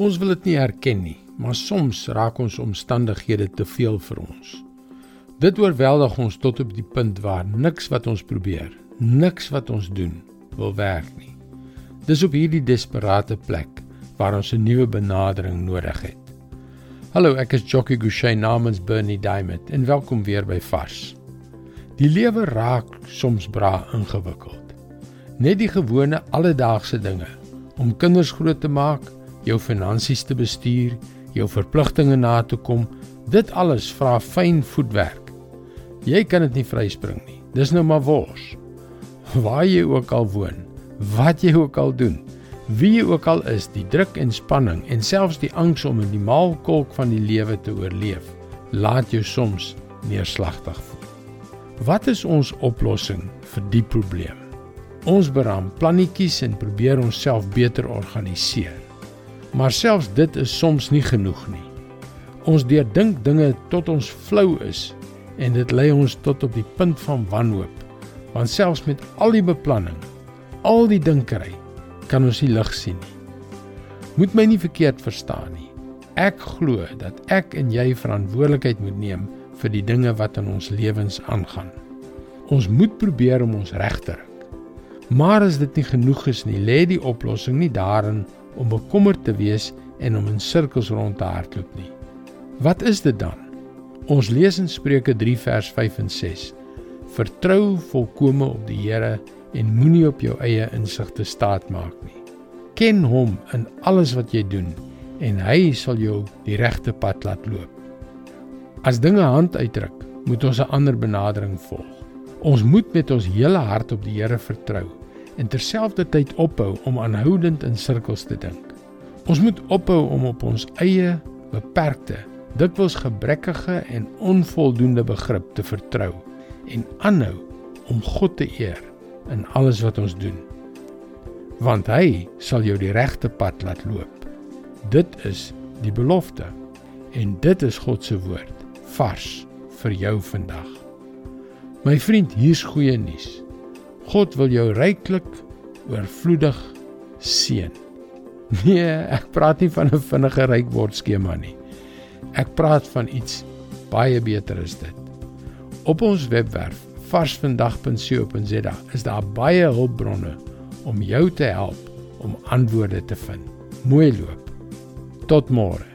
Ons wil dit nie erken nie, maar soms raak ons omstandighede te veel vir ons. Dit oorweldig ons tot op die punt waar niks wat ons probeer, niks wat ons doen, wil werk nie. Dis op hierdie desperate plek waar ons 'n nuwe benadering nodig het. Hallo, ek is Jockey Gouchee namens Bernie Diamond en welkom weer by Vars. Die lewe raak soms braa ingewikkeld. Net die gewone alledaagse dinge om kinders groot te maak, jou finansies te bestuur, jou verpligtinge na te kom, dit alles vra fyn voetwerk. Jy kan dit nie vryspring nie. Dis nou maar wors. Waar jy ook al woon, wat jy ook al doen, wie jy ook al is, die druk en spanning en selfs die angs om in die maalkolk van die lewe te oorleef, laat jou soms neerslagtig voel. Wat is ons oplossing vir die probleem? Ons beraam plannetjies en probeer onsself beter organiseer. Maar selfs dit is soms nie genoeg nie. Ons deurdink dinge tot ons flou is en dit lei ons tot op die punt van wanhoop. Want selfs met al die beplanning, al die dinkery, kan ons nie lig sien nie. Moet my nie verkeerd verstaan nie. Ek glo dat ek en jy verantwoordelikheid moet neem vir die dinge wat in ons lewens aangaan. Ons moet probeer om ons reg te ruk. Maar as dit nie genoeg is nie, lê die oplossing nie daarin om bekommerd te wees en om in sirkels rond te hardloop nie. Wat is dit dan? Ons lees in Spreuke 3 vers 5 en 6. Vertrou volkome op die Here en moenie op jou eie insig te staat maak nie. Ken hom in alles wat jy doen en hy sal jou die regte pad laat loop. As dinge hand uitdruk, moet ons 'n ander benadering volg. Ons moet met ons hele hart op die Here vertrou en terselfdertyd ophou om aanhoudend in sirkels te dink. Ons moet ophou om op ons eie beperkte, dikwels gebrekkige en onvoldoende begrip te vertrou en aanhou om God te eer in alles wat ons doen. Want hy sal jou die regte pad laat loop. Dit is die belofte en dit is God se woord vars vir jou vandag. My vriend, hier's goeie nuus. God wil jou ryklik oorvloedig seën. Nee, ek praat nie van 'n vinnige ryk word skema nie. Ek praat van iets baie beter as dit. Op ons webwerf varsvandag.co.za is daar baie hulpbronne om jou te help om antwoorde te vind. Mooi loop. Tot môre.